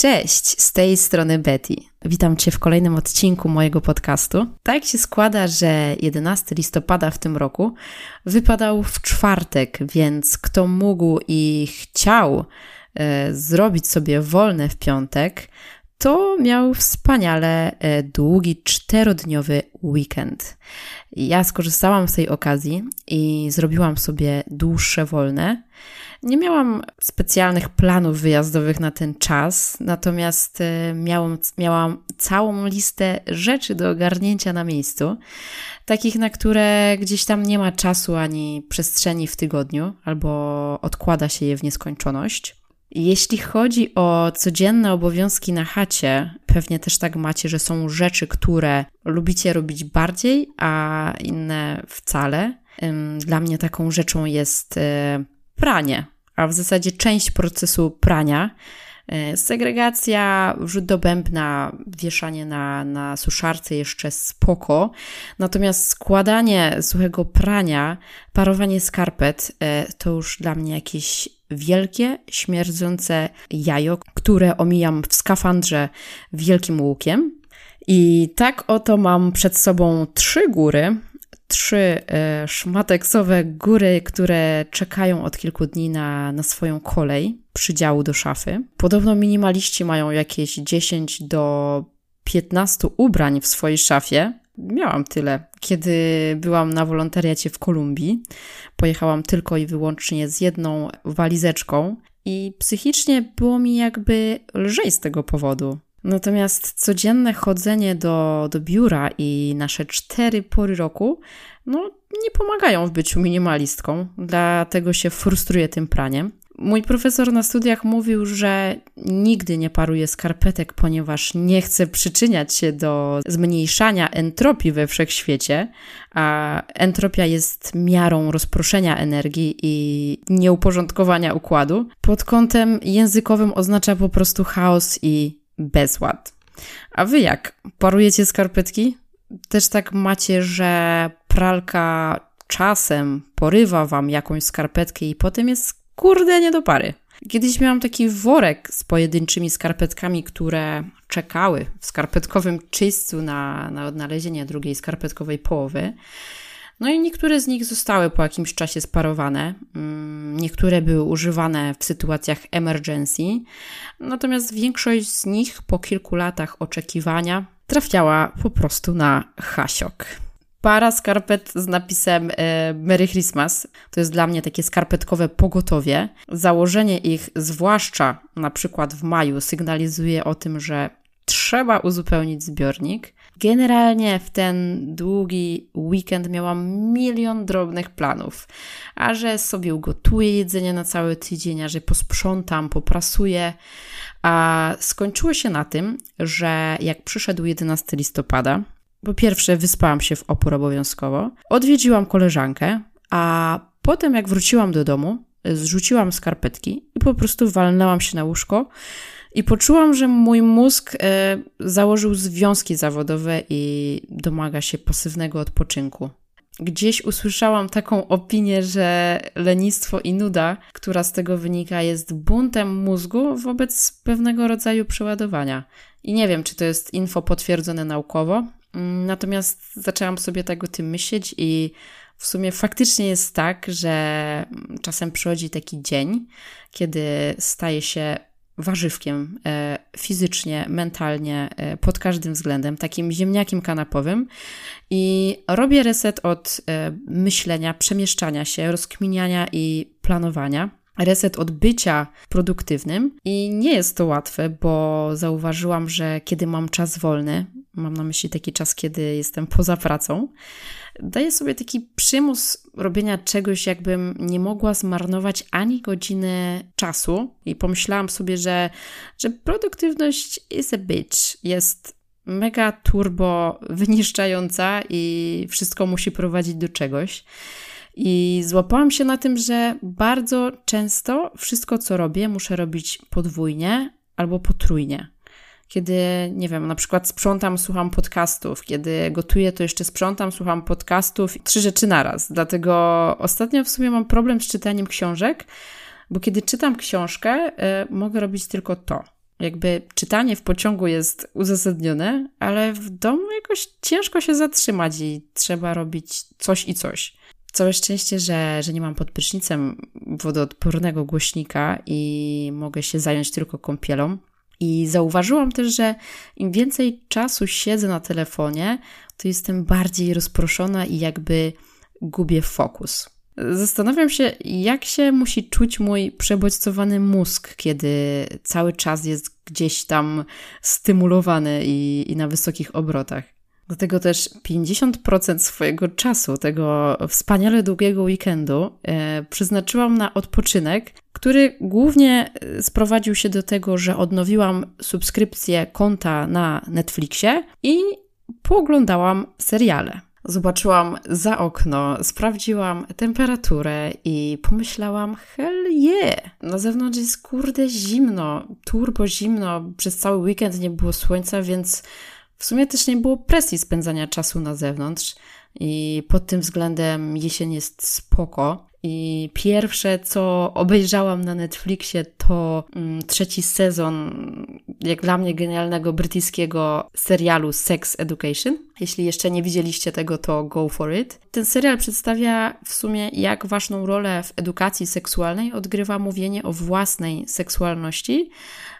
Cześć, z tej strony Betty. Witam Cię w kolejnym odcinku mojego podcastu. Tak się składa, że 11 listopada w tym roku wypadał w czwartek, więc kto mógł i chciał e, zrobić sobie wolne w piątek, to miał wspaniale e, długi, czterodniowy weekend. Ja skorzystałam z tej okazji i zrobiłam sobie dłuższe wolne. Nie miałam specjalnych planów wyjazdowych na ten czas, natomiast e, miałam, miałam całą listę rzeczy do ogarnięcia na miejscu, takich, na które gdzieś tam nie ma czasu ani przestrzeni w tygodniu, albo odkłada się je w nieskończoność. Jeśli chodzi o codzienne obowiązki na chacie, pewnie też tak macie, że są rzeczy, które lubicie robić bardziej, a inne wcale. Dla mnie taką rzeczą jest e, pranie, a w zasadzie część procesu prania. E, segregacja, wrzut do bębna, wieszanie na, na suszarce jeszcze spoko. Natomiast składanie suchego prania, parowanie skarpet e, to już dla mnie jakieś wielkie, śmierdzące jajo, które omijam w skafandrze wielkim łukiem. I tak oto mam przed sobą trzy góry, trzy e, szmateksowe góry, które czekają od kilku dni na, na swoją kolej przydziału do szafy. Podobno minimaliści mają jakieś 10 do 15 ubrań w swojej szafie. Miałam tyle. Kiedy byłam na wolontariacie w Kolumbii, pojechałam tylko i wyłącznie z jedną walizeczką i psychicznie było mi jakby lżej z tego powodu. Natomiast codzienne chodzenie do, do biura i nasze cztery pory roku, no, nie pomagają w byciu minimalistką, dlatego się frustruję tym praniem. Mój profesor na studiach mówił, że nigdy nie paruje skarpetek, ponieważ nie chce przyczyniać się do zmniejszania entropii we wszechświecie, a entropia jest miarą rozproszenia energii i nieuporządkowania układu. Pod kątem językowym oznacza po prostu chaos i bezład. A wy jak? Parujecie skarpetki? Też tak macie, że pralka czasem porywa wam jakąś skarpetkę i potem jest kurde nie do pary. Kiedyś miałam taki worek z pojedynczymi skarpetkami, które czekały w skarpetkowym czyśćcu na, na odnalezienie drugiej skarpetkowej połowy. No i niektóre z nich zostały po jakimś czasie sparowane. Mm, niektóre były używane w sytuacjach emergency, natomiast większość z nich po kilku latach oczekiwania trafiała po prostu na hasiok. Para skarpet z napisem e, Merry Christmas to jest dla mnie takie skarpetkowe pogotowie. Założenie ich, zwłaszcza na przykład w maju, sygnalizuje o tym, że trzeba uzupełnić zbiornik. Generalnie w ten długi weekend miałam milion drobnych planów. A że sobie ugotuję jedzenie na cały tydzień, a że posprzątam, poprasuję. A skończyło się na tym, że jak przyszedł 11 listopada, po pierwsze wyspałam się w opór obowiązkowo, odwiedziłam koleżankę, a potem jak wróciłam do domu, zrzuciłam skarpetki i po prostu walnęłam się na łóżko i poczułam, że mój mózg e, założył związki zawodowe i domaga się pasywnego odpoczynku. Gdzieś usłyszałam taką opinię, że lenistwo i nuda, która z tego wynika, jest buntem mózgu wobec pewnego rodzaju przeładowania. I nie wiem, czy to jest info potwierdzone naukowo, mm, natomiast zaczęłam sobie tego tym myśleć i w sumie faktycznie jest tak, że czasem przychodzi taki dzień, kiedy staje się warzywkiem e, fizycznie, mentalnie, e, pod każdym względem, takim ziemniakiem kanapowym i robię reset od e, myślenia, przemieszczania się, rozkminiania i planowania. Reset od bycia produktywnym i nie jest to łatwe, bo zauważyłam, że kiedy mam czas wolny, mam na myśli taki czas, kiedy jestem poza pracą, daję sobie taki przymus robienia czegoś, jakbym nie mogła zmarnować ani godziny czasu. I pomyślałam sobie, że, że produktywność is a bitch. Jest mega turbo wyniszczająca i wszystko musi prowadzić do czegoś. I złapałam się na tym, że bardzo często wszystko, co robię, muszę robić podwójnie albo potrójnie. Kiedy, nie wiem, na przykład sprzątam, słucham podcastów, kiedy gotuję, to jeszcze sprzątam, słucham podcastów, trzy rzeczy naraz. Dlatego ostatnio w sumie mam problem z czytaniem książek, bo kiedy czytam książkę, y, mogę robić tylko to. Jakby czytanie w pociągu jest uzasadnione, ale w domu jakoś ciężko się zatrzymać i trzeba robić coś i coś. Całe szczęście, że, że nie mam pod prysznicem wodoodpornego głośnika i mogę się zająć tylko kąpielą. I zauważyłam też, że im więcej czasu siedzę na telefonie, to jestem bardziej rozproszona i jakby gubię fokus. Zastanawiam się, jak się musi czuć mój przebodźcowany mózg, kiedy cały czas jest gdzieś tam stymulowany i, i na wysokich obrotach. Dlatego też 50% swojego czasu, tego wspaniale długiego weekendu, e, przeznaczyłam na odpoczynek, który głównie e, sprowadził się do tego, że odnowiłam subskrypcję konta na Netflixie i pooglądałam seriale. Zobaczyłam za okno, sprawdziłam temperaturę i pomyślałam, hell yeah! Na zewnątrz jest kurde zimno, turbo zimno, przez cały weekend nie było słońca, więc w sumie też nie było presji spędzania czasu na zewnątrz i pod tym względem jesień jest spoko. I pierwsze, co obejrzałam na Netflixie, to mm, trzeci sezon, jak dla mnie, genialnego brytyjskiego serialu Sex Education. Jeśli jeszcze nie widzieliście tego, to go for it. Ten serial przedstawia w sumie, jak ważną rolę w edukacji seksualnej odgrywa mówienie o własnej seksualności,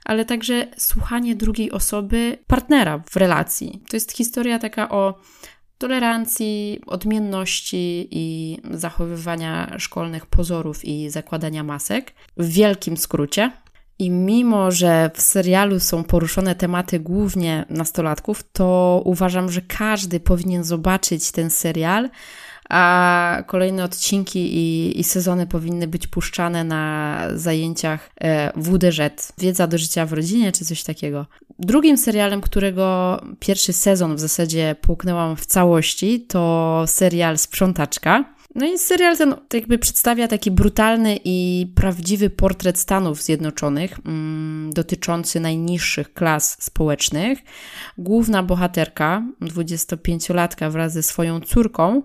ale także słuchanie drugiej osoby, partnera w relacji. To jest historia taka o tolerancji, odmienności i zachowywania szkolnych pozorów i zakładania masek. W wielkim skrócie. I mimo, że w serialu są poruszone tematy głównie nastolatków, to uważam, że każdy powinien zobaczyć ten serial, a kolejne odcinki i, i sezony powinny być puszczane na zajęciach e, WDŻ, wiedza do życia w rodzinie czy coś takiego. Drugim serialem, którego pierwszy sezon w zasadzie połknęłam w całości, to serial Sprzątaczka. No i serial ten jakby przedstawia taki brutalny i prawdziwy portret Stanów Zjednoczonych, mm, dotyczący najniższych klas społecznych. Główna bohaterka, 25-latka wraz ze swoją córką,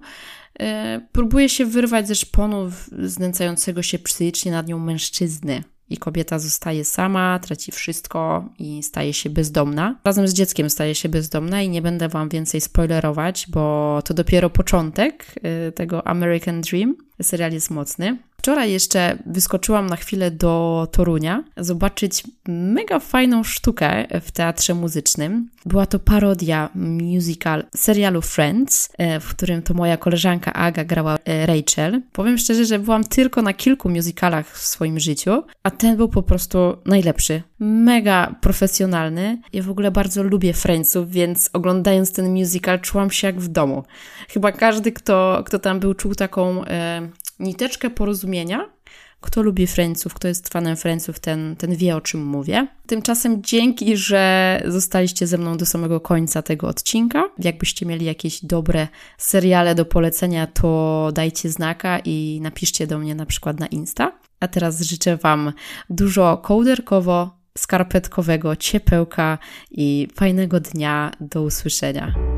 próbuje się wyrwać ze szponu znęcającego się psychicznie nad nią mężczyzny. I kobieta zostaje sama, traci wszystko i staje się bezdomna. Razem z dzieckiem staje się bezdomna i nie będę Wam więcej spoilerować, bo to dopiero początek e, tego American Dream. Serial jest mocny. Wczoraj jeszcze wyskoczyłam na chwilę do Torunia zobaczyć mega fajną sztukę w teatrze muzycznym. Była to parodia musical serialu Friends, e, w którym to moja koleżanka Aga grała e, Rachel. Powiem szczerze, że byłam tylko na kilku musicalach w swoim życiu, a ten był po prostu najlepszy. Mega profesjonalny. Ja w ogóle bardzo lubię Friendsów, więc oglądając ten musical czułam się jak w domu. Chyba każdy, kto, kto tam był, czuł taką e, niteczkę porozumienia. Kto lubi Friendsów, kto jest fanem Friendsów, ten, ten wie o czym mówię. Tymczasem dzięki, że zostaliście ze mną do samego końca tego odcinka. Jakbyście mieli jakieś dobre seriale do polecenia, to dajcie znaka i napiszcie do mnie na przykład na Insta. A teraz życzę Wam dużo kołderkowo, skarpetkowego, ciepełka i fajnego dnia. Do usłyszenia.